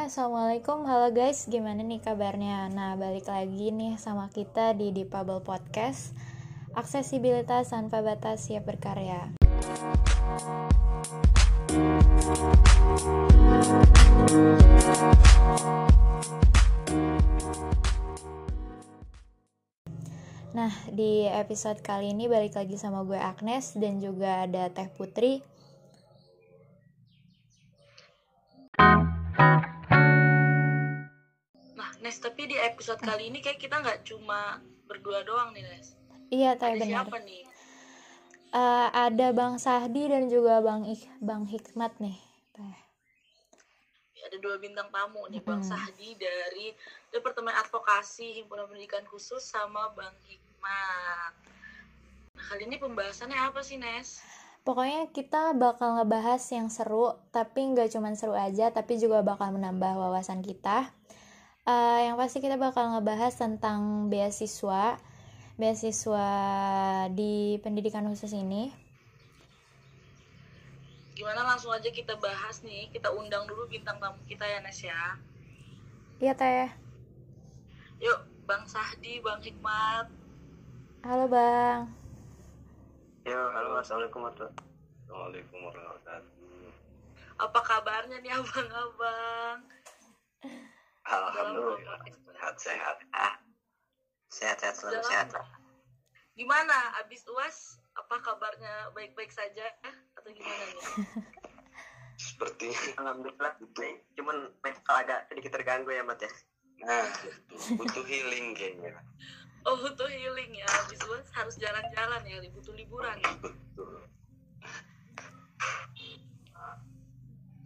Assalamualaikum, halo guys, gimana nih kabarnya? Nah, balik lagi nih sama kita di Dipable Podcast, aksesibilitas tanpa batas siap berkarya. Nah, di episode kali ini balik lagi sama gue Agnes dan juga ada Teh Putri. Nes, tapi di episode kali ini kayak kita nggak cuma berdua doang nih, Nes. Iya, Teh Ada benar. siapa nih? Eh, ada Bang Sahdi dan juga Bang Ik Bang Hikmat nih. Teh. Ada dua bintang tamu nih, Bang Mm-mm. Sahdi dari Departemen Advokasi Himpunan Pendidikan Khusus sama Bang Hikmat. Nah, kali ini pembahasannya apa sih, Nes? Pokoknya kita bakal ngebahas yang seru, tapi nggak cuma seru aja, tapi juga bakal menambah wawasan kita. Eh, yang pasti kita bakal ngebahas tentang beasiswa, beasiswa di pendidikan khusus ini. Gimana langsung aja kita bahas nih, kita undang dulu bintang tamu kita ya, Nes ya. Iya teh. Yuk, Bang Sahdi, Bang Hikmat. Halo bang. Ya, halo assalamualaikum warahmatullahi Assalamualaikum warahmatullahi Apa kabarnya nih abang-abang? Alhamdulillah sehat sehat. Ah, Sehat-sehat selalu sehat. Gimana abis uas? Apa kabarnya baik-baik saja atau gimana nih? seperti Alhamdulillah baik. Cuman mental agak sedikit terganggu ya, Mat ya. nah butuh healing kayaknya. Oh butuh healing ya abis uas harus jalan-jalan ya butuh liburan. Betul.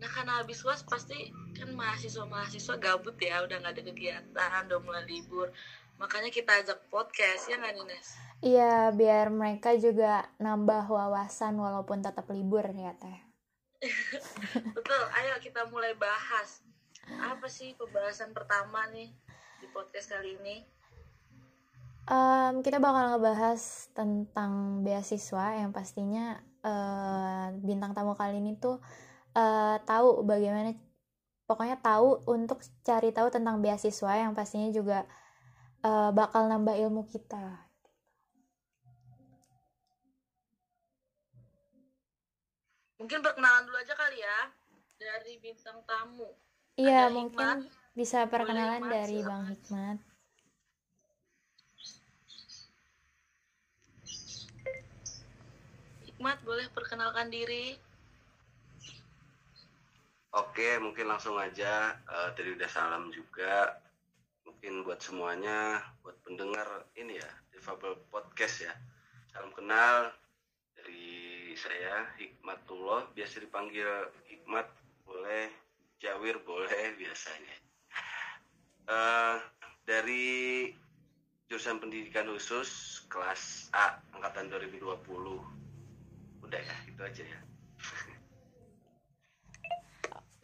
Nah karena abis uas pasti kan mahasiswa-mahasiswa gabut ya udah nggak ada kegiatan udah mulai libur. Makanya kita ajak podcast ya nggak nih Nes? Iya, biar mereka juga nambah wawasan walaupun tetap libur ya teh. Betul. Ayo kita mulai bahas. Apa sih pembahasan pertama nih di podcast kali ini? Em, kita bakal ngebahas tentang beasiswa yang pastinya eh, bintang tamu kali ini tuh eh, tahu bagaimana pokoknya tahu untuk cari tahu tentang beasiswa yang pastinya juga eh, bakal nambah ilmu kita. Mungkin perkenalan dulu aja kali ya dari bintang tamu. Iya, mungkin Hikmat. bisa perkenalan Hikmat, dari silakan. Bang Hikmat. Hikmat boleh perkenalkan diri. Oke, mungkin langsung aja eh, tadi udah salam juga. Mungkin buat semuanya, buat pendengar ini ya, Difabel Podcast ya. Salam kenal dari saya Hikmatullah, biasa dipanggil Hikmat, boleh Jawir boleh biasanya. Eh, dari jurusan pendidikan khusus kelas A angkatan 2020. Udah ya, itu aja ya.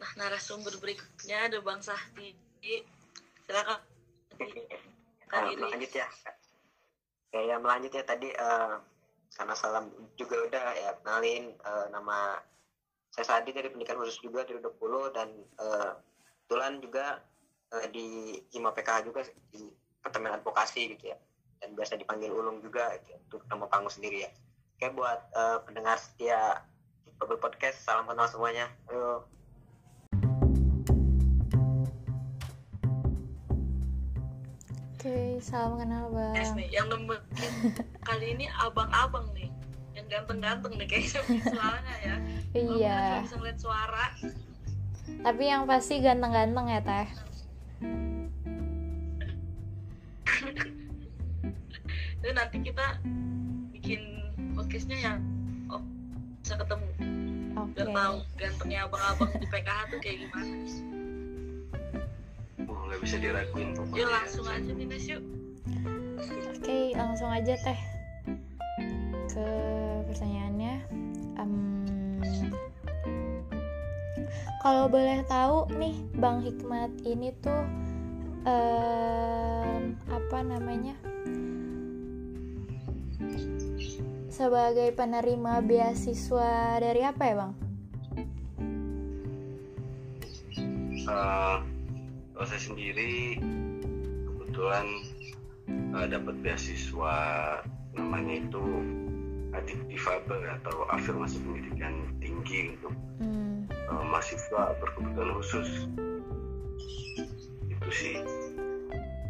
Nah, narasumber berikutnya ada Bang Sahdi. Silakan. Diri. melanjut ya. Ya, ya melanjut ya tadi eh, karena salam juga udah ya kenalin eh, nama saya Sadi dari pendidikan khusus juga dari 20 dan eh, kebetulan juga eh, di Hima PKH juga di Departemen Advokasi gitu ya dan biasa dipanggil Ulung juga gitu, untuk nama panggung sendiri ya. Oke buat eh, pendengar setia Bubble Podcast salam kenal semuanya. Ayo. Oke, salam kenal Bang. nih, yang nemenin kali ini abang-abang nih. Yang ganteng-ganteng nih kayaknya visualnya ya. Iya, nggak bisa ngeliat suara. tapi yang pasti ganteng-ganteng ya teh. Dan nanti kita bikin podcastnya yang oh bisa ketemu Oke. biar tahu gantengnya abang-abang di PKH tuh kayak gimana. Uh, nggak bisa diraguin pokoknya. Yuk langsung aja nih Nes yuk. Oke, langsung aja teh ke pertanyaannya. Em, kalau boleh tahu nih, Bang Hikmat ini tuh em, apa namanya? Sebagai penerima beasiswa dari apa ya, Bang? uh, kalau saya sendiri kebetulan uh, dapat beasiswa namanya itu adik difabel atau afirmasi pendidikan tinggi untuk hmm. uh, mahasiswa berkebutuhan khusus. Itu sih.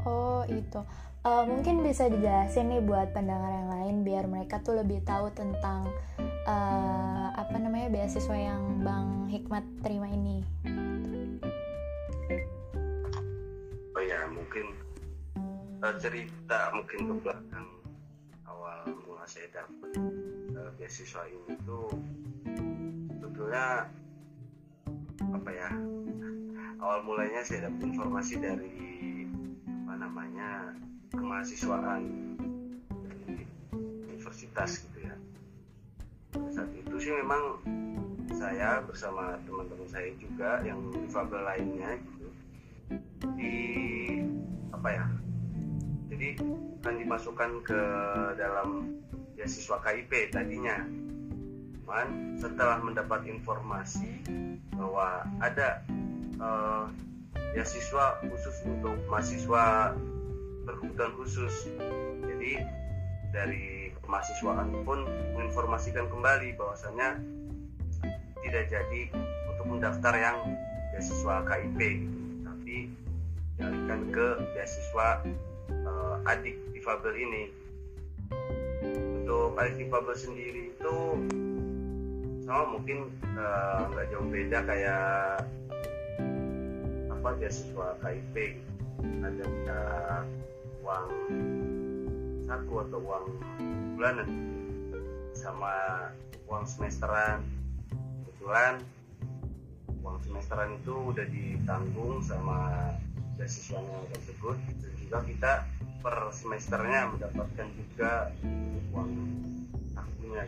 Oh itu. Uh, mungkin bisa dijelasin nih buat pendengar yang lain biar mereka tuh lebih tahu tentang uh, apa namanya beasiswa yang bang Hikmat terima ini ya mungkin uh, cerita mungkin ke belakang awal mula saya dapat uh, beasiswa ini tuh sebetulnya apa ya awal mulanya saya dapat informasi dari apa namanya kemahasiswaan universitas gitu ya. Saat itu sih memang saya bersama teman-teman saya juga yang difabel lainnya gitu di apa ya? Jadi akan dimasukkan ke dalam beasiswa KIP tadinya. Cuman setelah mendapat informasi bahwa ada uh, beasiswa khusus untuk mahasiswa berkebutuhan khusus. Jadi dari kemahasiswaan pun menginformasikan kembali bahwasanya tidak jadi untuk mendaftar yang beasiswa KIP tapi dialihkan ke beasiswa uh, adik difabel ini. Untuk adik difabel sendiri itu sama mungkin eh, nggak uh, jauh beda kayak apa beasiswa KIP ada uh, uang saku atau uang bulanan sama uang semesteran. Kebetulan uang semesteran itu udah ditanggung sama beasiswanya tersebut dan juga kita per semesternya mendapatkan juga uang akunya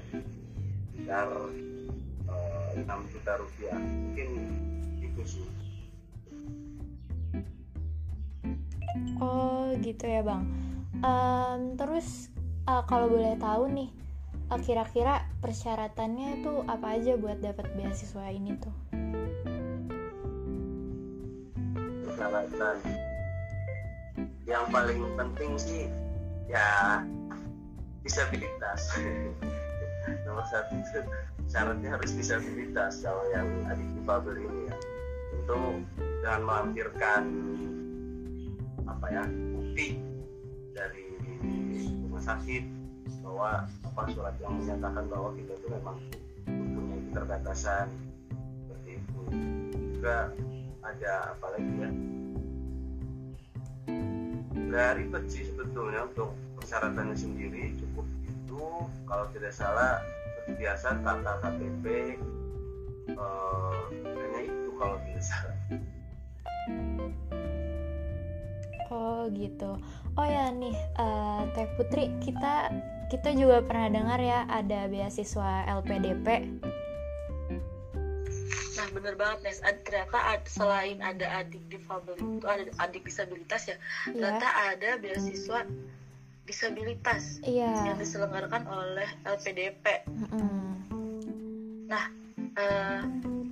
sekitar uh, 6 juta rupiah. Mungkin itu sih. Oh gitu ya bang. Um, terus uh, kalau boleh tahu nih uh, kira-kira persyaratannya itu apa aja buat dapat beasiswa ini tuh persyaratan yang paling penting sih ya disabilitas. Nomor satu syaratnya harus disabilitas kalau yang adik difabel ini ya. Tentu dengan melampirkan apa ya bukti dari rumah sakit bahwa apa surat yang menyatakan bahwa kita itu memang mempunyai keterbatasan. Seperti itu. Juga ada apa lagi ya nggak ribet sih sebetulnya untuk persyaratannya sendiri. Cukup itu kalau tidak salah seperti biasa tata KTP eh, hanya itu kalau tidak salah. Oh gitu. Oh ya nih, uh, Teh Putri, kita kita juga pernah dengar ya ada beasiswa LPDP Nah bener banget Nes, Ad, ternyata ad, selain ada adik difabel itu ada adik disabilitas ya, yeah. ternyata ada beasiswa disabilitas yeah. yang diselenggarakan oleh LPDP. Mm -hmm. Nah uh,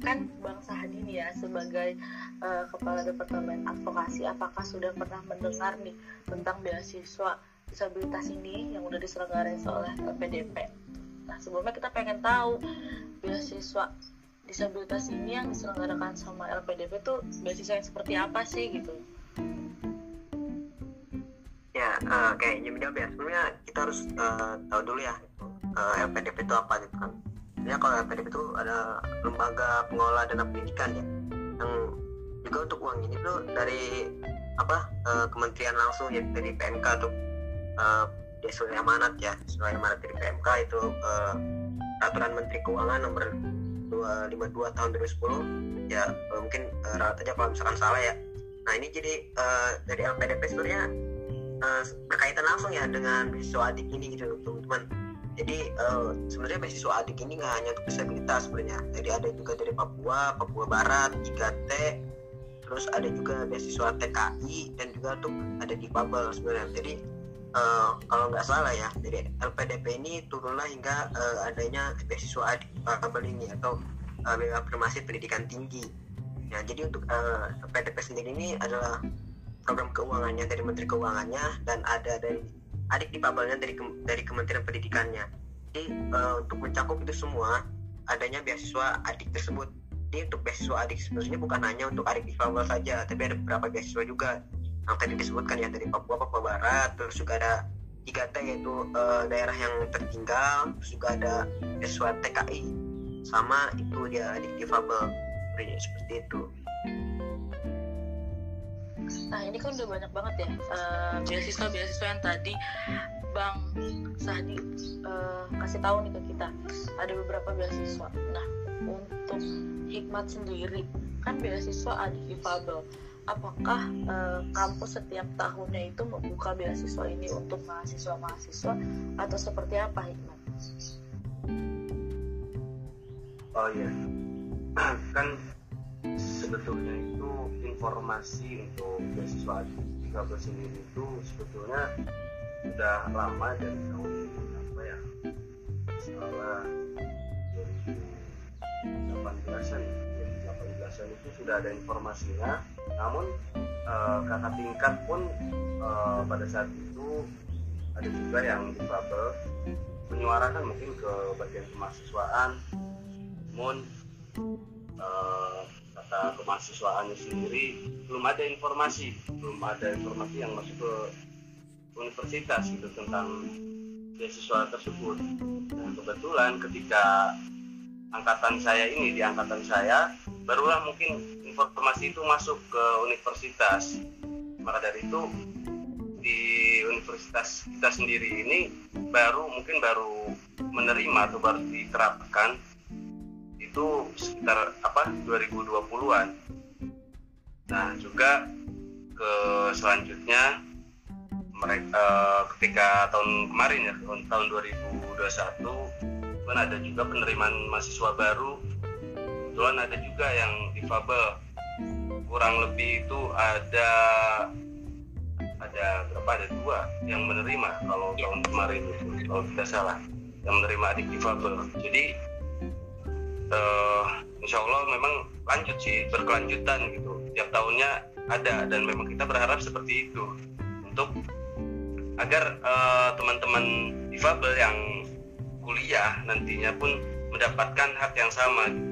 kan Bang Sahadi nih ya sebagai uh, kepala departemen advokasi, apakah sudah pernah mendengar nih tentang beasiswa disabilitas ini yang udah diselenggarakan oleh LPDP? Nah sebelumnya kita pengen tahu beasiswa disabilitas ini yang diselenggarakan sama LPDP tuh beasiswa yang seperti apa sih gitu? Ya, uh, kayak jawab ya. Sebenarnya kita harus uh, tahu dulu ya uh, eh, LPDP itu apa gitu kan. Ya kalau LPDP itu ada lembaga pengelola dana pendidikan ya, yang juga untuk uang ini tuh dari apa uh, kementerian langsung ya dari PMK tuh uh, sesuai amanat ya sesuai amanat dari PMK itu uh, peraturan Menteri Keuangan nomor 252 tahun 2010 ya uh, mungkin uh, rawat aja kalau misalkan salah ya. Nah ini jadi uh, dari LPDP sebenarnya uh, berkaitan langsung ya dengan beasiswa adik ini gitu teman-teman. Jadi uh, sebenarnya beasiswa adik ini nggak hanya untuk disabilitas sebenarnya. Jadi ada juga dari Papua Papua Barat 3T terus ada juga beasiswa TKI dan juga untuk ada di Babel sebenarnya. Jadi uh, kalau nggak salah ya jadi LPDP ini turunlah hingga uh, adanya beasiswa adik kabel ini atau uh, afirmasi pendidikan tinggi. Ya jadi untuk uh, eh, PDP sendiri ini adalah program keuangannya dari Menteri Keuangannya dan ada dari adik difabelnya dari dari Kementerian Pendidikannya. Jadi uh, untuk mencakup itu semua adanya beasiswa adik tersebut. Jadi untuk beasiswa adik sebenarnya bukan hanya untuk adik difabel saja tapi ada beberapa beasiswa juga yang tadi disebutkan ya dari Papua Papua Barat terus juga ada 3T yaitu uh, daerah yang tertinggal terus juga ada beasiswa TKI sama itu dia adik difabel seperti itu Nah ini kan udah banyak banget ya uh, beasiswa-beasiswa yang tadi Bang Sahdi uh, kasih tahu nih ke kita ada beberapa beasiswa. Nah untuk hikmat sendiri kan beasiswa ada difabel. Apakah uh, kampus setiap tahunnya itu membuka beasiswa ini untuk mahasiswa-mahasiswa atau seperti apa hikmat? Oh iya, kan sebetulnya itu informasi untuk beasiswa di sendiri itu sebetulnya sudah lama dari tahun apa ya? Salah 2018an 2018an itu sudah ada informasinya namun eh, kakak tingkat pun eh, pada saat itu ada juga yang difabel. Menyuarakan mungkin ke bagian kemahasiswaan. Namun eh, kata kemahasiswaannya sendiri belum ada informasi. Belum ada informasi yang masuk ke universitas gitu tentang beasiswa tersebut. Dan kebetulan ketika angkatan saya ini di angkatan saya barulah mungkin informasi itu masuk ke universitas maka dari itu di universitas kita sendiri ini baru mungkin baru menerima atau baru diterapkan itu sekitar apa 2020-an. Nah, juga ke selanjutnya mereka uh, ketika tahun kemarin ya tahun, tahun 2021 kan ada juga penerimaan mahasiswa baru kebetulan ada juga yang difabel. Kurang lebih itu ada ada berapa? Ada dua yang menerima kalau tahun kemarin itu kalau tidak salah yang menerima adik difabel. Jadi uh, insya Allah memang lanjut sih berkelanjutan gitu. Tiap tahunnya ada dan memang kita berharap seperti itu. Untuk agar uh, teman-teman difabel yang kuliah nantinya pun mendapatkan hak yang sama. itu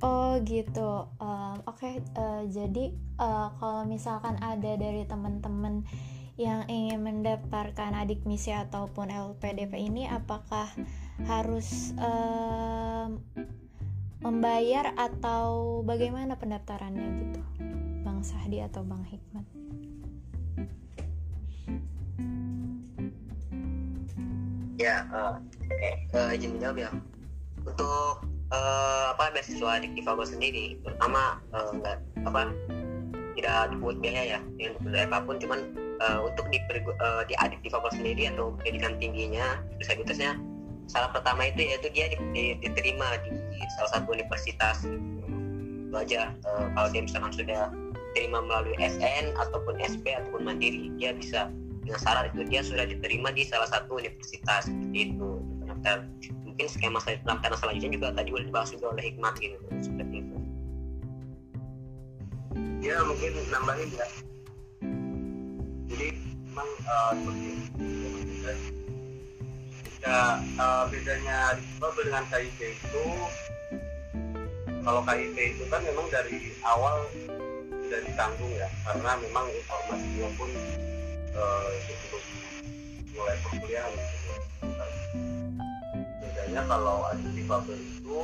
Oh gitu. Um, Oke, okay. uh, jadi uh, kalau misalkan ada dari teman-teman yang ingin mendaftarkan adik misi ataupun LPDP ini apakah harus um, membayar atau bagaimana pendaftarannya gitu Bang Sahdi atau Bang Hikmat ya uh, eh, uh, izin menjawab ya untuk uh, apa beasiswa adik difabel sendiri. Enggak uh, apa tidak dipungut biaya ya dengan apa pun. Cuman uh, untuk di, uh, di adik difabel sendiri atau pendidikan tingginya disabilitasnya salah pertama itu yaitu dia di, di, diterima di salah satu universitas itu aja uh, kalau dia misalkan sudah terima melalui SN ataupun SP ataupun mandiri dia bisa dengan syarat itu dia sudah diterima di salah satu universitas itu mungkin skema pendaftaran selanjutnya juga tadi boleh dibahas juga oleh Hikmat gitu seperti itu. Ya mungkin nambahin ya. Jadi memang uh, ketika uh, bedanya Risma dengan KIP itu kalau KIP itu kan memang dari awal sudah ditanggung ya karena memang informasinya pun uh, sebelum mulai perkuliahan bedanya kalau di itu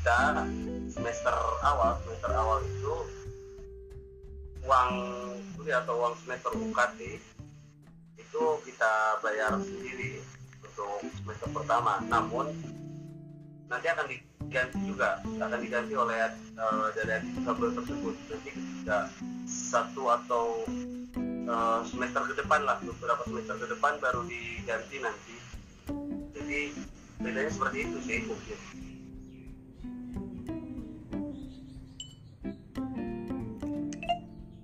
kita semester awal semester awal itu uang kuliah atau uang semester UKT itu kita bayar sendiri untuk semester pertama. Namun nanti akan diganti juga akan diganti oleh uh, dari tersebut. Nanti ketika satu atau uh, semester ke depan lah beberapa semester ke depan baru diganti nanti. Jadi bedanya seperti itu sih mungkin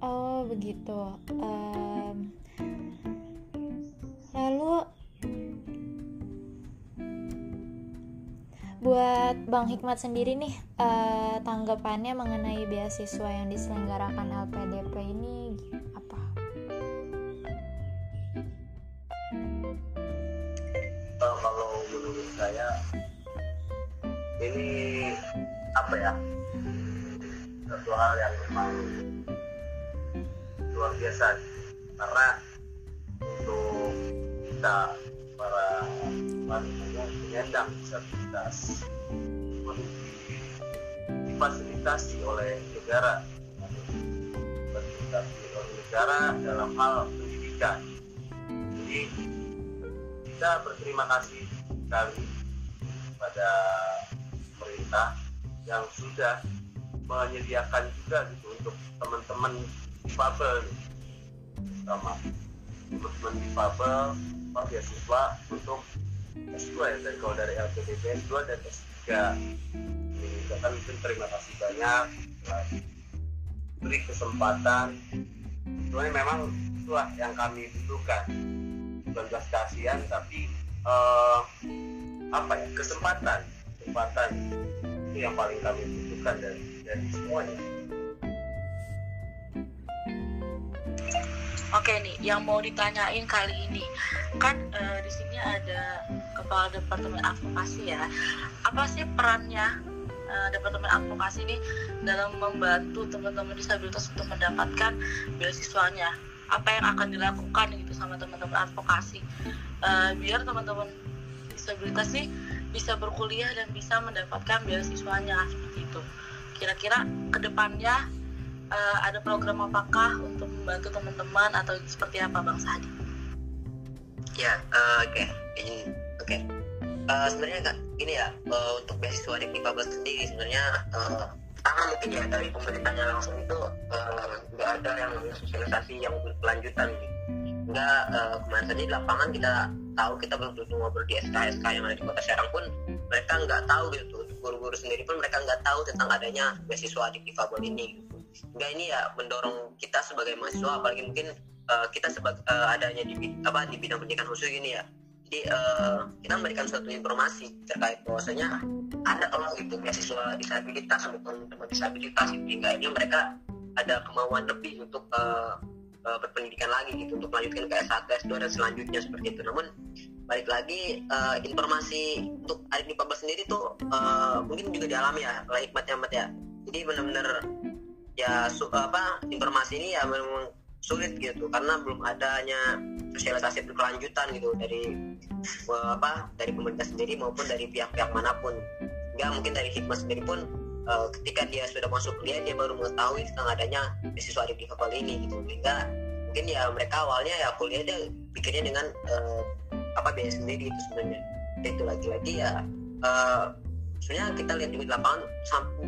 Oh begitu. Um, lalu buat Bang Hikmat sendiri nih uh, tanggapannya mengenai beasiswa yang diselenggarakan LPDP ini saya ini apa ya satu hal yang memang luar biasa. Karena untuk kita para wanita penyandang disabilitas difasilitasi oleh negara difasilitasi oleh negara dalam hal pendidikan. Jadi kita berterima kasih sekali pada pemerintah yang sudah menyediakan juga gitu untuk teman-teman difabel sama teman-teman difabel beasiswa untuk S2 ya dari kalau dari LPDP S2 dan S3 ini kan mungkin terima kasih banyak. Beri kesempatan. Sebenarnya memang itulah yang kami butuhkan. Bukan belas kasihan tapi uh, apa ya kesempatan kesempatan itu yang paling kami butuhkan dari dari semuanya Oke nih, yang mau ditanyain kali ini kan uh, di sini ada kepala departemen advokasi ya. Apa sih perannya uh, departemen advokasi ini dalam membantu teman-teman disabilitas untuk mendapatkan beasiswanya? Apa yang akan dilakukan gitu sama teman-teman advokasi uh, biar teman-teman disabilitas sih bisa berkuliah dan bisa mendapatkan beasiswanya seperti itu. Kira-kira ke depannya uh, ada program apakah untuk membantu teman-teman atau seperti apa Bang Sadi? Ya, uh, oke, okay. oke. Uh, eh, sebenarnya nggak ini ya uh, untuk beasiswa di 15 sendiri sebenarnya uh, pertama mungkin ya dari pemerintahnya langsung itu nggak uh, ada yang sosialisasi yang berkelanjutan gitu. Nggak uh, kemarin di lapangan kita tahu kita belum ngobrol di SK-SK yang ada di kota Serang pun mereka nggak tahu gitu. Guru-guru sendiri pun mereka nggak tahu tentang adanya beasiswa adik difabel ini. Gitu ini ya mendorong kita sebagai mahasiswa apalagi mungkin uh, kita sebagai uh, adanya di apa di bidang pendidikan khusus ini ya. Jadi uh, kita memberikan suatu informasi terkait bahwasanya ada kalau gitu beasiswa disabilitas untuk teman-teman disabilitas. Hingga ini mereka ada kemauan lebih untuk uh, uh, berpendidikan lagi gitu untuk melanjutkan ke S1, S2 dan selanjutnya seperti itu. Namun balik lagi uh, informasi untuk Adik 14 sendiri tuh uh, mungkin juga dialami ya oleh hikmatnya ya. Jadi benar-benar ya su, apa informasi ini ya memang sulit gitu karena belum adanya sosialisasi berkelanjutan gitu dari apa dari pemerintah sendiri maupun dari pihak-pihak mana pun nggak mungkin dari hikmah sendiri pun uh, ketika dia sudah masuk kuliah dia baru mengetahui tentang adanya beasiswa di kapal ini gitu. Sehingga mungkin ya mereka awalnya ya kuliah dia pikirnya dengan uh, apa biaya sendiri itu sebenarnya. Itu lagi-lagi ya uh, sebenarnya kita lihat di lapangan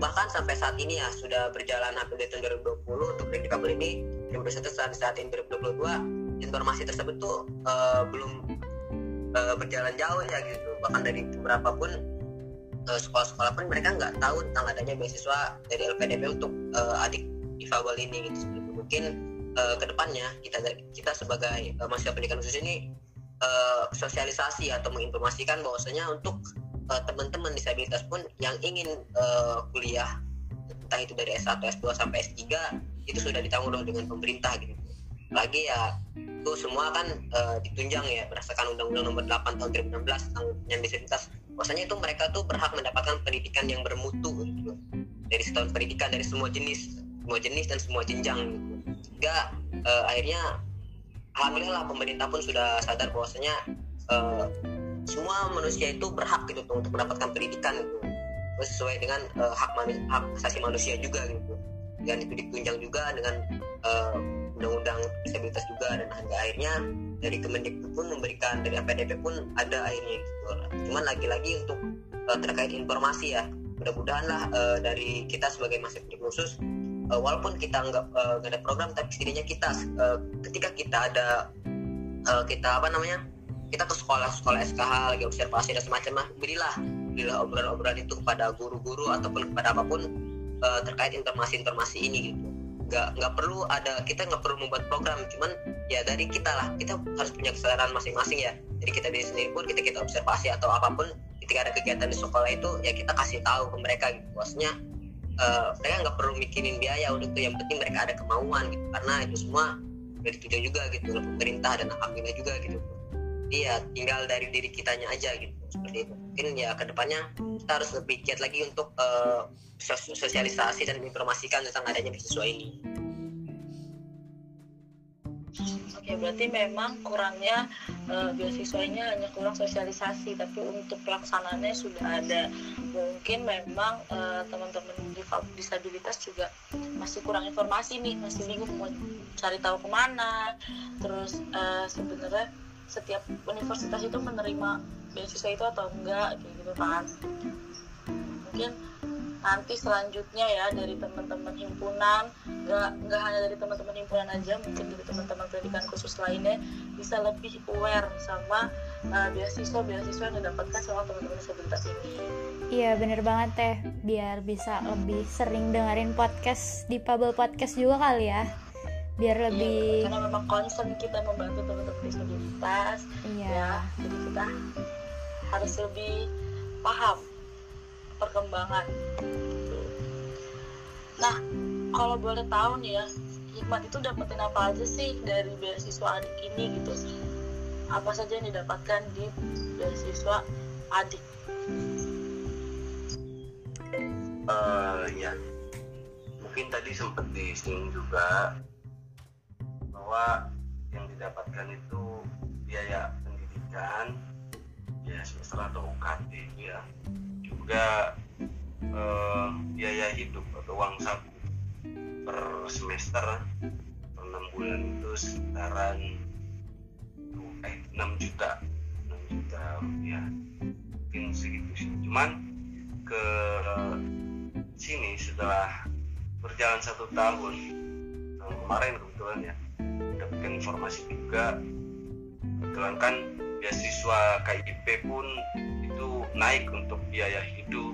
bahkan sampai saat ini ya sudah berjalan hampir di tahun 2020 untuk predikabel ini 2021 saat saat ini 2022 informasi tersebut tuh uh, belum uh, berjalan jauh ya gitu. Bahkan dari beberapa pun sekolah-sekolah pun mereka nggak tahu tentang adanya beasiswa dari LPDP untuk uh, adik difabel ini gitu mungkin uh, ke depannya kita kita sebagai uh, mahasiswa pendidikan khusus ini uh, sosialisasi atau menginformasikan bahwasanya untuk uh, teman-teman disabilitas pun yang ingin uh, kuliah entah itu dari S1, S2 sampai S3 itu sudah ditanggung dengan pemerintah gitu. Lagi ya itu semua kan uh, ditunjang ya berdasarkan Undang-Undang Nomor 8 Tahun 2016 tentang penyandang disabilitas. Bahwasanya itu mereka tuh berhak mendapatkan pendidikan yang bermutu gitu. Dari setahun pendidikan dari semua jenis, semua jenis dan semua jenjang gitu. Uh, akhirnya alhamdulillah pemerintah pun sudah sadar bahwasanya uh, semua manusia itu berhak gitu untuk mendapatkan pendidikan gitu sesuai dengan uh, hak, hak asasi manusia juga gitu dan itu ditunjang juga dengan uh, undang-undang disabilitas juga dan hingga akhirnya dari Kemendikbud pun memberikan dari APDP pun ada akhirnya gitu. Cuman lagi-lagi untuk uh, terkait informasi ya mudah-mudahan lah uh, dari kita sebagai masih khusus uh, walaupun kita nggak uh, ada program tapi setidaknya kita uh, ketika kita ada uh, kita apa namanya kita ke sekolah-sekolah SKH lagi observasi dan semacam berilah berilah obrolan-obrolan itu kepada guru-guru ataupun kepada apa pun uh, terkait informasi-informasi ini gitu nggak nggak perlu ada kita nggak perlu membuat program. Cuman ya dari kita lah. Kita harus punya kesadaran masing-masing ya. Jadi kita diri sendiri pun kita kita observasi atau apa pun ketika ada kegiatan di sekolah itu ya kita kasih tahu ke mereka gitu. Maksudnya uh, mereka nggak perlu mikirin biaya udah tuh yang penting mereka ada kemauan gitu. Karena itu semua udah ditujuan juga gitu. Pemerintah dan alhamdulillah juga gitu iya tinggal dari diri kitanya aja gitu seperti itu mungkin ya ke depannya kita harus lebih giat lagi untuk uh, sosialisasi dan informasikan tentang adanya beasiswa ini Oke, berarti memang kurangnya uh, beasiswanya hanya kurang sosialisasi, tapi untuk pelaksanaannya sudah ada. Mungkin memang uh, teman-teman disabilitas juga masih kurang informasi nih, masih bingung mau cari tahu ke mana. Terus uh, sebenarnya setiap universitas itu menerima beasiswa itu atau enggak, kayak gitu kan. Mungkin nanti selanjutnya ya dari teman-teman himpunan nggak nggak hanya dari teman-teman himpunan aja mungkin dari teman-teman pendidikan khusus lainnya bisa lebih aware sama uh, beasiswa beasiswa yang didapatkan sama teman-teman disabilitas ini. Iya bener banget teh. Biar bisa lebih sering dengerin podcast di Pabel Podcast juga kali ya biar iya, lebih iya, karena memang concern kita membantu teman-teman disabilitas iya. ya, jadi kita harus lebih paham perkembangan. Nah kalau boleh tahu nih ya hikmat itu dapetin apa aja sih dari beasiswa adik ini gitu? Apa saja yang didapatkan di beasiswa adik? Uh, ya. Mungkin tadi sempat disinggung juga bahwa yang didapatkan itu biaya pendidikan ya semester atau UKT ya. Juga uh, biaya hidup atau uang saku per semester per enam bulan itu sekitaran eh 6 juta. 6 juta rupiah mungkin segitu sih. Cuman ke sini setelah berjalan satu tahun kemarin juga kebetulan kan beasiswa KIP pun itu naik untuk biaya hidup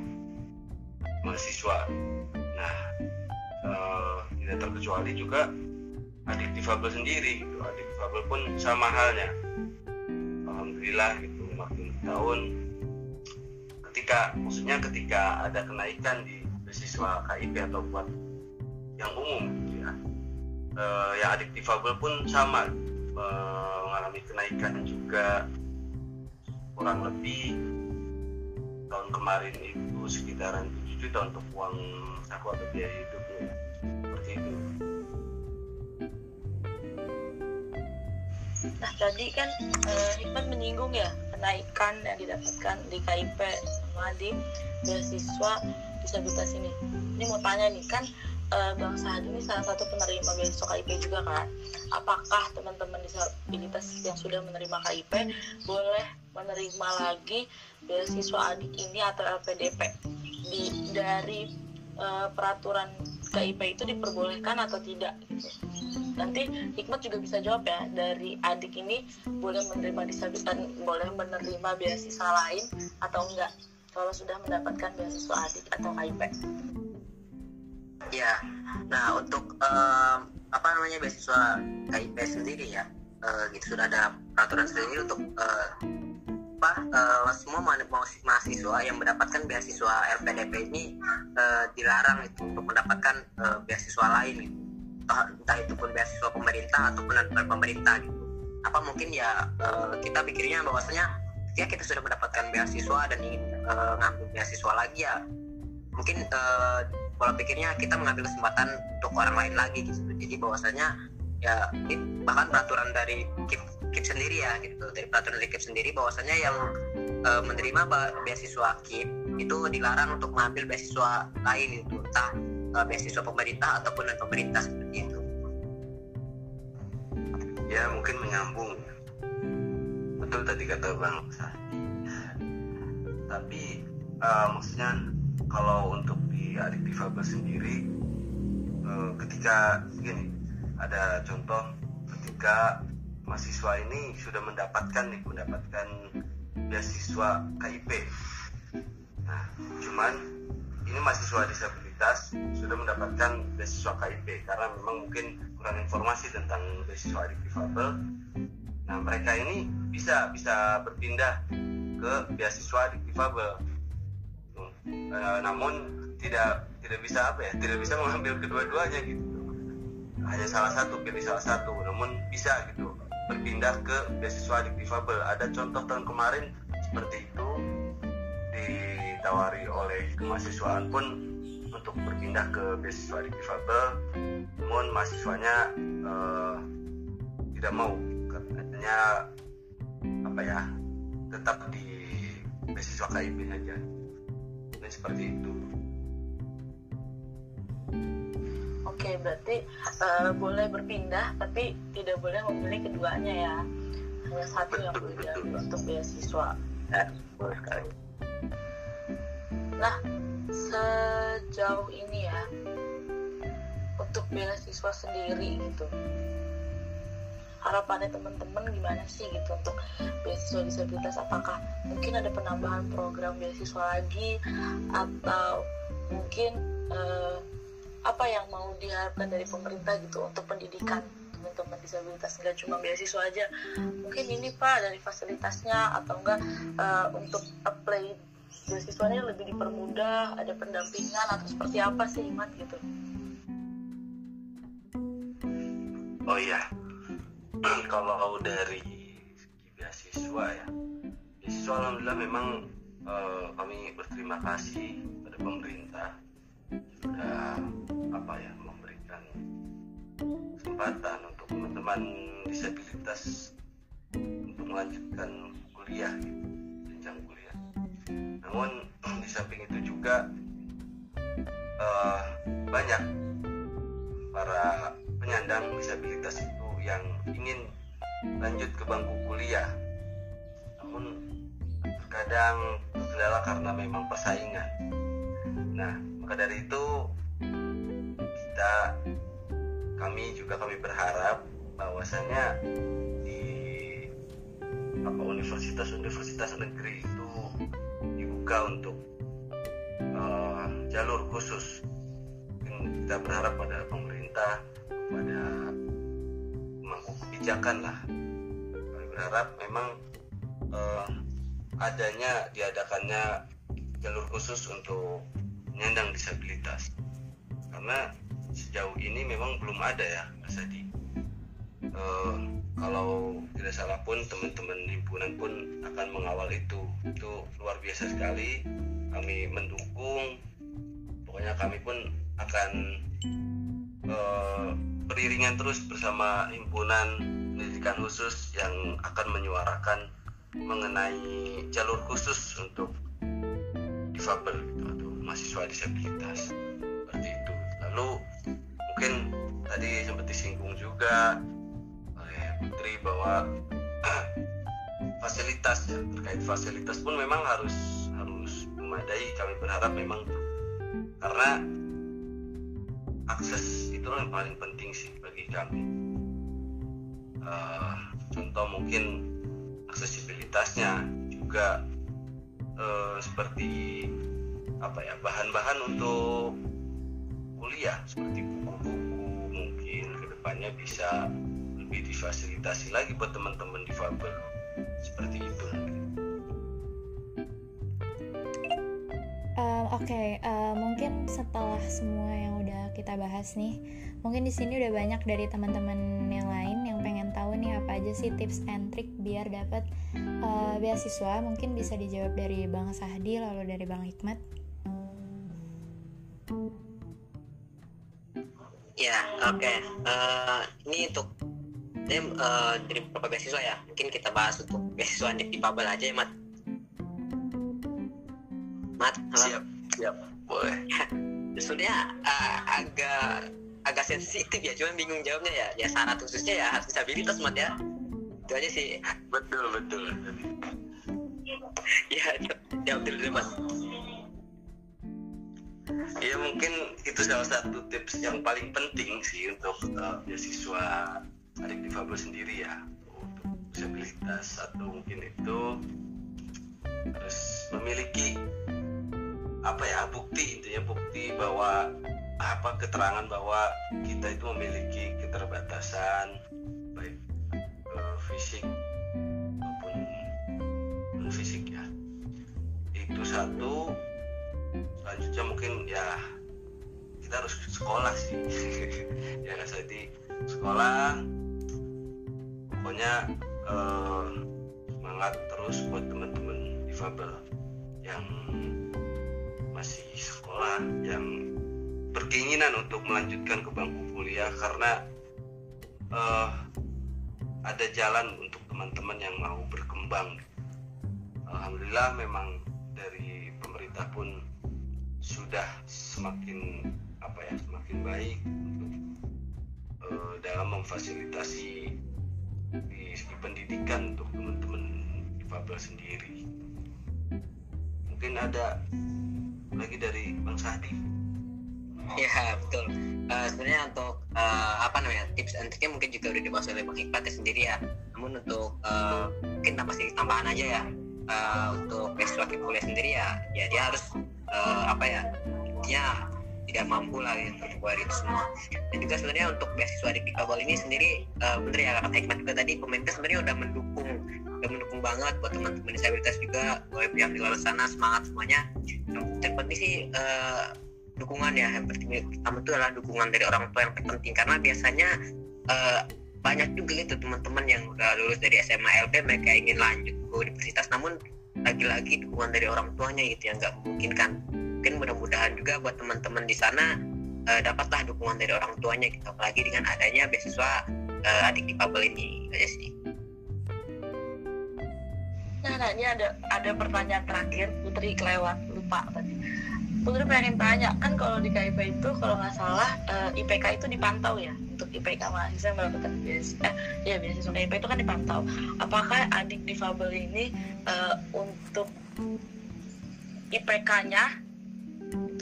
mahasiswa. Nah, uh, tidak terkecuali juga adik difabel sendiri, gitu. adik difabel pun sama halnya. Alhamdulillah gitu makin tahun ketika maksudnya ketika ada kenaikan di beasiswa KIP atau buat yang umum gitu ya uh, yang adik difabel pun sama mengalami kenaikan juga kurang lebih tahun kemarin itu sekitaran 7 juta untuk uang saku atau biaya hidupnya. Seperti itu. Nah tadi kan eh, Hikmat menyinggung ya kenaikan yang didapatkan di KIP sama di beasiswa disabilitas ini. Ini mau tanya nih kan uh, Bang Sahadi ini salah satu penerima beasiswa KIP juga kan apakah teman-teman disabilitas yang sudah menerima KIP boleh menerima lagi beasiswa adik ini atau LPDP di dari uh, peraturan KIP itu diperbolehkan atau tidak gitu. Nanti Hikmat juga bisa jawab ya dari adik ini boleh menerima disabilitas boleh menerima beasiswa lain atau enggak kalau sudah mendapatkan beasiswa adik atau KIP. Ya, nah untuk um, apa namanya beasiswa KIP sendiri ya, uh, gitu sudah ada peraturan sendiri untuk uh, apa uh, semua mahasiswa yang mendapatkan beasiswa LPDP ini uh, dilarang itu untuk mendapatkan uh, beasiswa lain gitu. entah, entah itu pun beasiswa pemerintah ataupun non pemerintah gitu. Apa mungkin ya uh, kita pikirnya bahwasanya ya kita sudah mendapatkan beasiswa dan ingin uh, ngambil beasiswa lagi ya mungkin uh, pola pikirnya kita mengambil kesempatan untuk orang lain lagi gitu. Jadi bahwasanya ya bahkan peraturan dari KIP, KIP sendiri ya gitu. Dari peraturan dari KIP sendiri bahwasanya yang e, menerima beasiswa KIP itu dilarang untuk mengambil beasiswa lain itu entah e, beasiswa pemerintah ataupun non pemerintah seperti itu. Ya mungkin menyambung. Betul tadi kata bang tapi uh, maksudnya kalau untuk di adik difabel sendiri uh, ketika gini ada contoh ketika mahasiswa ini sudah mendapatkan nih mendapatkan beasiswa KIP nah cuman ini mahasiswa disabilitas sudah mendapatkan beasiswa KIP karena memang mungkin kurang informasi tentang beasiswa adik difabel. Nah mereka ini bisa bisa berpindah ke beasiswa difabel uh, namun tidak tidak bisa apa ya tidak bisa mengambil kedua-duanya gitu. Hanya salah satu pilih salah satu. Namun bisa gitu berpindah ke beasiswa difabel. Ada contoh tahun kemarin seperti itu ditawari oleh kemahasiswaan pun untuk berpindah ke beasiswa difabel. Namun mahasiswanya uh, tidak mau katanya apa ya tetap di beasiswa KIP aja seperti itu. Oke berarti uh, boleh berpindah tapi tidak boleh memilih keduanya ya. Hanya satu yang boleh diambil untuk beasiswa. Ya, boleh sekali. Nah sejauh ini ya untuk beasiswa sendiri gitu harapannya teman-teman gimana sih gitu untuk beasiswa disabilitas? Apakah mungkin ada penambahan program beasiswa lagi? Atau mungkin uh, apa yang mau diharapkan dari pemerintah gitu untuk pendidikan teman-teman disabilitas? Nggak cuma beasiswa aja. Mungkin ini pak dari fasilitasnya atau enggak uh, untuk apply beasiswanya lebih dipermudah ada pendampingan atau seperti apa sih Imat gitu? Oh iya kalau dari beasiswa ya. Beasiswa alhamdulillah memang uh, kami berterima kasih pada pemerintah. Sudah apa ya memberikan kesempatan untuk teman-teman disabilitas untuk melanjutkan kuliah gitu, kuliah. Namun di samping itu juga uh, banyak para penyandang disabilitas itu yang ingin lanjut ke bangku kuliah. Namun terkadang terkendala karena memang persaingan. Nah maka dari itu kita kami juga kami berharap bahwasanya di universitas-universitas negeri itu dibuka untuk uh, jalur khusus kita berharap pada pemerintah kebijakan lah. Kami berharap memang uh, adanya diadakannya jalur khusus untuk penyandang disabilitas. Karena sejauh ini memang belum ada ya Mas Adi uh, kalau tidak salah pun teman-teman himpunan pun akan mengawal itu. Itu luar biasa sekali. Kami mendukung. Pokoknya kami pun akan uh, beriringan terus bersama himpunan pendidikan khusus yang akan menyuarakan mengenai jalur khusus untuk difabel gitu, atau mahasiswa disabilitas. Seperti itu. Lalu mungkin tadi sempat disinggung juga oleh Putri bahwa fasilitas ya terkait fasilitas pun memang harus harus memadai. Kami berharap memang karena akses itu yang paling penting sih bagi kami. Uh, contoh mungkin aksesibilitasnya juga uh, seperti apa ya bahan-bahan untuk kuliah seperti buku-buku mungkin ke depannya bisa lebih difasilitasi lagi buat teman-teman difabel seperti itu Oke, okay, uh, mungkin setelah semua yang udah kita bahas nih, mungkin di sini udah banyak dari teman-teman yang lain yang pengen tahu nih apa aja sih tips and trick biar dapat uh, beasiswa. Mungkin bisa dijawab dari Bang Sahdi lalu dari Bang Hikmat. Ya, oke. Okay. Uh, ini untuk ini uh, dari beberapa beasiswa ya. Mungkin kita bahas untuk beasiswa di Pabel aja ya, Mat. Mat, halo. siap siap. Boleh. Sebenarnya uh, agak agak sensitif ya cuman bingung jawabnya ya. Ya syarat khususnya ya harus disabilitas mat ya. Itu aja sih. Betul betul ya jawab dulu mas. Ya mungkin itu salah satu tips yang paling penting sih untuk uh, beasiswa adik difabel sendiri ya. Untuk disabilitas atau mungkin itu harus memiliki apa ya bukti intinya bukti bahwa apa keterangan bahwa kita itu memiliki keterbatasan baik uh, fisik maupun non fisik ya. Itu satu. Selanjutnya mungkin ya kita harus sekolah sih. Ya kan jadi sekolah. Pokoknya uh, semangat terus buat teman-teman difabel yang masih sekolah yang berkeinginan untuk melanjutkan ke bangku kuliah karena uh, ada jalan untuk teman-teman yang mau berkembang. Alhamdulillah memang dari pemerintah pun sudah semakin apa ya semakin baik untuk uh, dalam memfasilitasi di segi pendidikan untuk teman-teman difabel sendiri. Mungkin ada lagi dari Bang Sadi. Ya betul. Uh, sebenarnya untuk uh, apa namanya tips and triknya mungkin juga udah dibahas oleh Bang Hikmat ya sendiri ya. Namun untuk uh, mungkin tambah sedikit tambahan aja ya. Uh, untuk beasiswa kuliah sendiri ya, ya dia harus uh, apa ya, dia tidak mampu lah ya, untuk buat itu semua. Dan juga sebenarnya untuk beasiswa di Pikabel ini sendiri uh, bener ya kata Hikmat juga tadi pemerintah sebenarnya udah mendukung udah mendukung banget buat teman-teman disabilitas juga buat yang di luar sana semangat semuanya. Yang terpenting sih uh, dukungan ya yang pertama itu adalah dukungan dari orang tua yang terpenting karena biasanya uh, banyak juga itu teman-teman yang udah lulus dari SMA LP mereka ingin lanjut ke universitas namun lagi-lagi dukungan dari orang tuanya gitu yang nggak memungkinkan mungkin mudah-mudahan juga buat teman-teman di sana uh, dapatlah dukungan dari orang tuanya gitu. Apalagi dengan adanya beasiswa uh, adik difabel ini. Aja sih. Nah, nah ini ada ada pertanyaan terakhir Putri kelewat lupa tadi. Putri pengen tanya kan kalau di KIP itu kalau nggak salah uh, eh, IPK itu dipantau ya untuk IPK mahasiswa yang biasa eh ya beasiswa KIP itu kan dipantau. Apakah adik difabel ini uh, untuk IPK-nya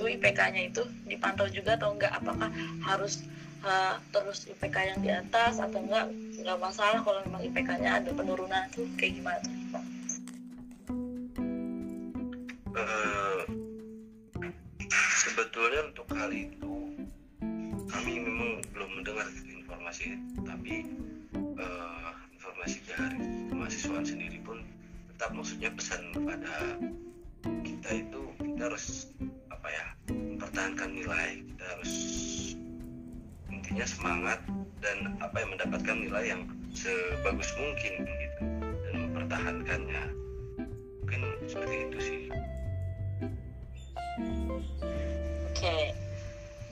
itu IPK-nya itu dipantau juga atau enggak? Apakah harus uh, terus IPK yang di atas atau enggak? Nggak masalah kalau memang IPK-nya ada penurunan. Tuh kayak gimana tuh? Uh, sebetulnya untuk hal itu kami memang belum mendengar informasi tapi uh, informasi dari kemahasiswaan sendiri pun tetap maksudnya pesan kepada kita itu kita harus apa ya mempertahankan nilai kita harus intinya semangat dan apa yang mendapatkan nilai yang sebagus mungkin gitu dan mempertahankannya mungkin seperti itu sih Oke,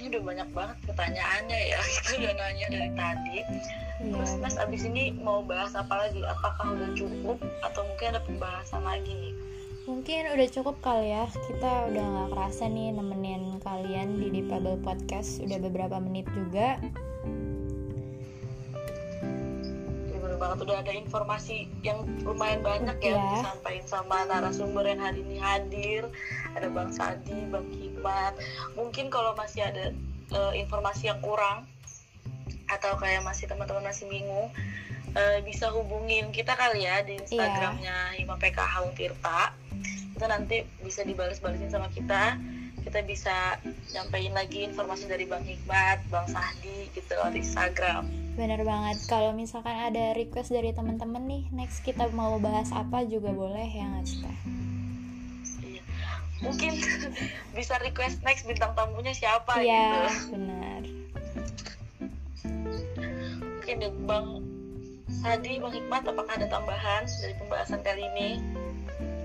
ini udah banyak banget pertanyaannya ya. Kita udah nanya dari tadi. Iya. Terus Mas abis ini mau bahas apa lagi? Apakah udah cukup atau mungkin ada pembahasan lagi nih? Mungkin udah cukup kali ya. Kita udah nggak kerasa nih nemenin kalian di Dipable Podcast. Udah beberapa menit juga. banget udah ada informasi yang lumayan banyak ya yeah. disampaikan sama narasumber yang hari ini hadir ada Bang Sadi, Bang Hikmat mungkin kalau masih ada uh, informasi yang kurang atau kayak masih teman-teman masih bingung uh, bisa hubungin kita kali ya di iya. Instagramnya yeah. Hima PKH Untirta itu nanti bisa dibalas-balasin sama kita kita bisa nyampaikan lagi informasi dari Bang Hikmat, Bang Sahdi gitu lewat Instagram Bener banget. Kalau misalkan ada request dari teman-teman nih, next kita mau bahas apa juga boleh ya nggak sih Iya. Mungkin bisa request next bintang tamunya siapa iya, gitu. benar. Oke deh, Bang Sadi, Bang Hikmat, apakah ada tambahan dari pembahasan kali ini?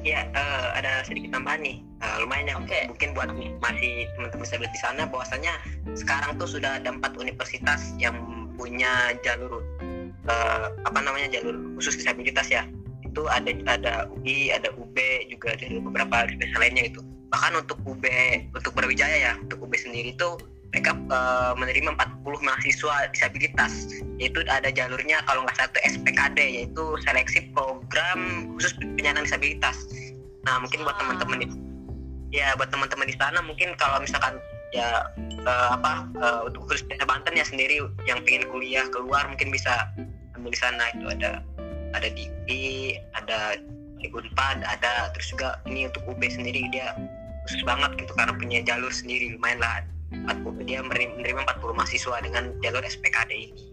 Ya, uh, ada sedikit tambahan nih. Uh, lumayan ya, okay. mungkin buat masih teman-teman saya di sana, bahwasanya sekarang tuh sudah ada empat universitas yang punya jalur uh, apa namanya jalur khusus disabilitas ya itu ada ada UI ada UB juga ada beberapa universitas lainnya itu bahkan untuk UB untuk Brawijaya ya untuk UB sendiri itu mereka uh, menerima 40 mahasiswa disabilitas. Yaitu ada jalurnya kalau nggak satu SPKD yaitu seleksi program khusus penyandang disabilitas. Nah mungkin buat teman-teman ya buat teman-teman di sana mungkin kalau misalkan ya uh, apa uh, untuk khusus Banten ya sendiri yang pengen kuliah keluar mungkin bisa ambil di sana. Itu ada ada di UI ada di Unpad ada terus juga ini untuk UB sendiri. Dia khusus banget gitu karena punya jalur sendiri lumayan lah 40, dia menerima 40 mahasiswa dengan jalur SPKD ini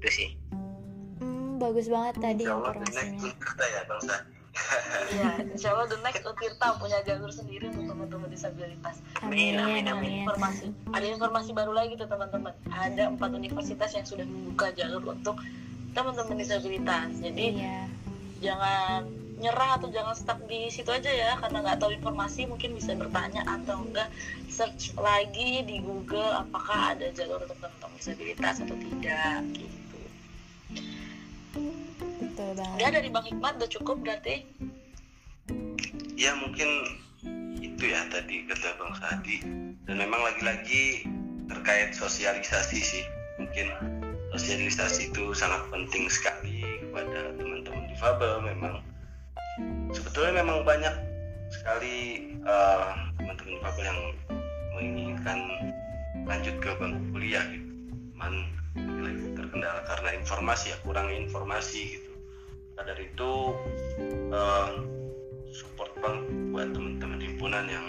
itu sih hmm, bagus banget tadi informasinya ya, Iya, insya Allah the next Utirta punya jalur sendiri untuk teman-teman disabilitas. Amin, Amin, Ada amin. informasi, ada informasi baru lagi tuh teman-teman. Ada empat universitas yang sudah membuka jalur untuk teman-teman disabilitas. Jadi Iya. jangan nyerah atau jangan stuck di situ aja ya karena nggak tahu informasi mungkin bisa bertanya atau enggak. Search lagi di Google apakah ada jalur untuk teman-teman disabilitas atau tidak gitu. Betul Udah banget. dari Bang Hikmat udah cukup berarti? Ya mungkin itu ya tadi kata Bang Sadi. Dan memang lagi-lagi terkait sosialisasi sih. Mungkin sosialisasi itu sangat penting sekali kepada teman-teman difabel memang sebetulnya memang banyak sekali eh, teman-teman yang menginginkan lanjut ke bangku kuliah gitu. Cuman terkendala karena informasi ya kurang informasi gitu. Maka dari itu eh, support banget buat teman-teman himpunan yang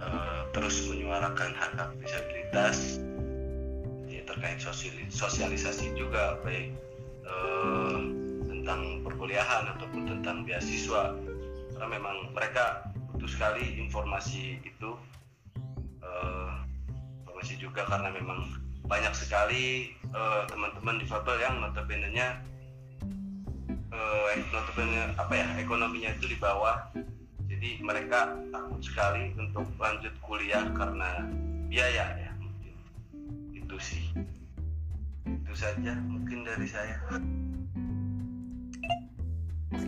eh, terus menyuarakan hak hak disabilitas terkait sosial- sosialisasi juga baik tentang perkuliahan ataupun tentang beasiswa. Karena memang mereka butuh sekali informasi itu eh, informasi juga karena memang banyak sekali eh, teman-teman difabel yang notabene-nya eh, notabene apa ya ekonominya itu di bawah. Jadi mereka takut sekali untuk lanjut kuliah karena biaya ya mungkin. Itu sih. Itu saja mungkin dari saya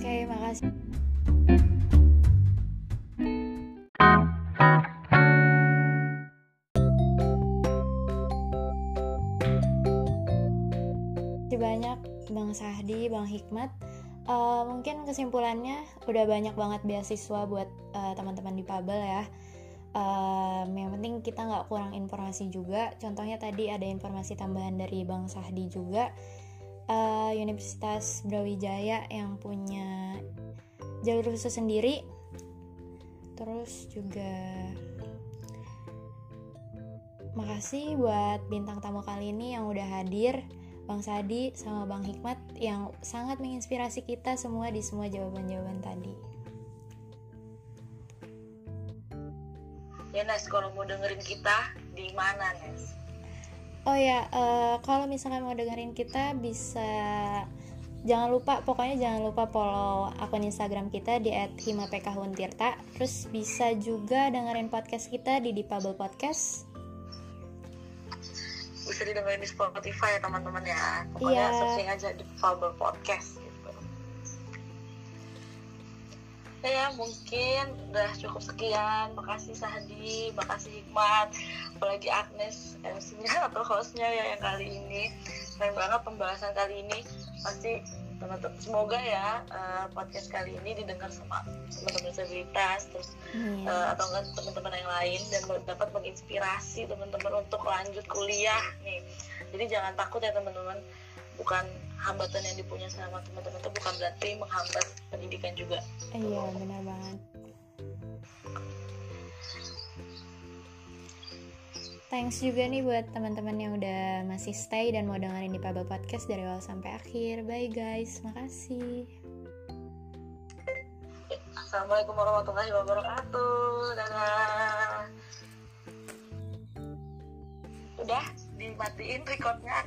Oke, makasih. Banyak Bang Sahdi, Bang Hikmat. Eh, mungkin kesimpulannya udah banyak banget beasiswa buat eh, teman-teman di Pabel ya. Em, yang penting kita nggak kurang informasi juga. Contohnya tadi ada informasi tambahan dari Bang Sahdi juga. Eh, Universitas Brawijaya yang punya jalur khusus sendiri. Terus juga makasih buat bintang tamu kali ini yang udah hadir. Bang Sadi sama Bang Hikmat yang sangat menginspirasi kita semua di semua jawaban-jawaban tadi. ya Nes kalau mau dengerin kita di mana Nes Oh ya, eh, kalau misalkan mau dengerin kita bisa jangan lupa pokoknya jangan lupa follow akun Instagram kita di @himapekahuntirta. Terus bisa juga dengerin podcast kita di Dipabel Podcast. bisa didengerin di Spotify ya teman-teman ya pokoknya Iya. searching aja di Faber Podcast ya mungkin udah cukup sekian. Makasih Sahdi makasih Hikmat apalagi Agnes MC-nya atau hostnya ya yang kali ini. Keren banget pembahasan kali ini. Pasti teman-teman semoga ya eh, podcast kali ini didengar sama teman-teman disabilitas terus Iya. eh, atau enggak teman-teman yang lain dan dapat menginspirasi teman-teman untuk lanjut kuliah nih. Jadi jangan takut ya teman-teman bukan hambatan yang dipunya sama teman-teman itu bukan berarti menghambat pendidikan juga Iya, benar banget. Thanks juga nih buat teman-teman yang udah masih stay dan mau dengerin di Pabel Podcast dari awal sampai akhir. Bye guys, makasih. Assalamualaikum warahmatullahi wabarakatuh dadah udah dimatiin recordnya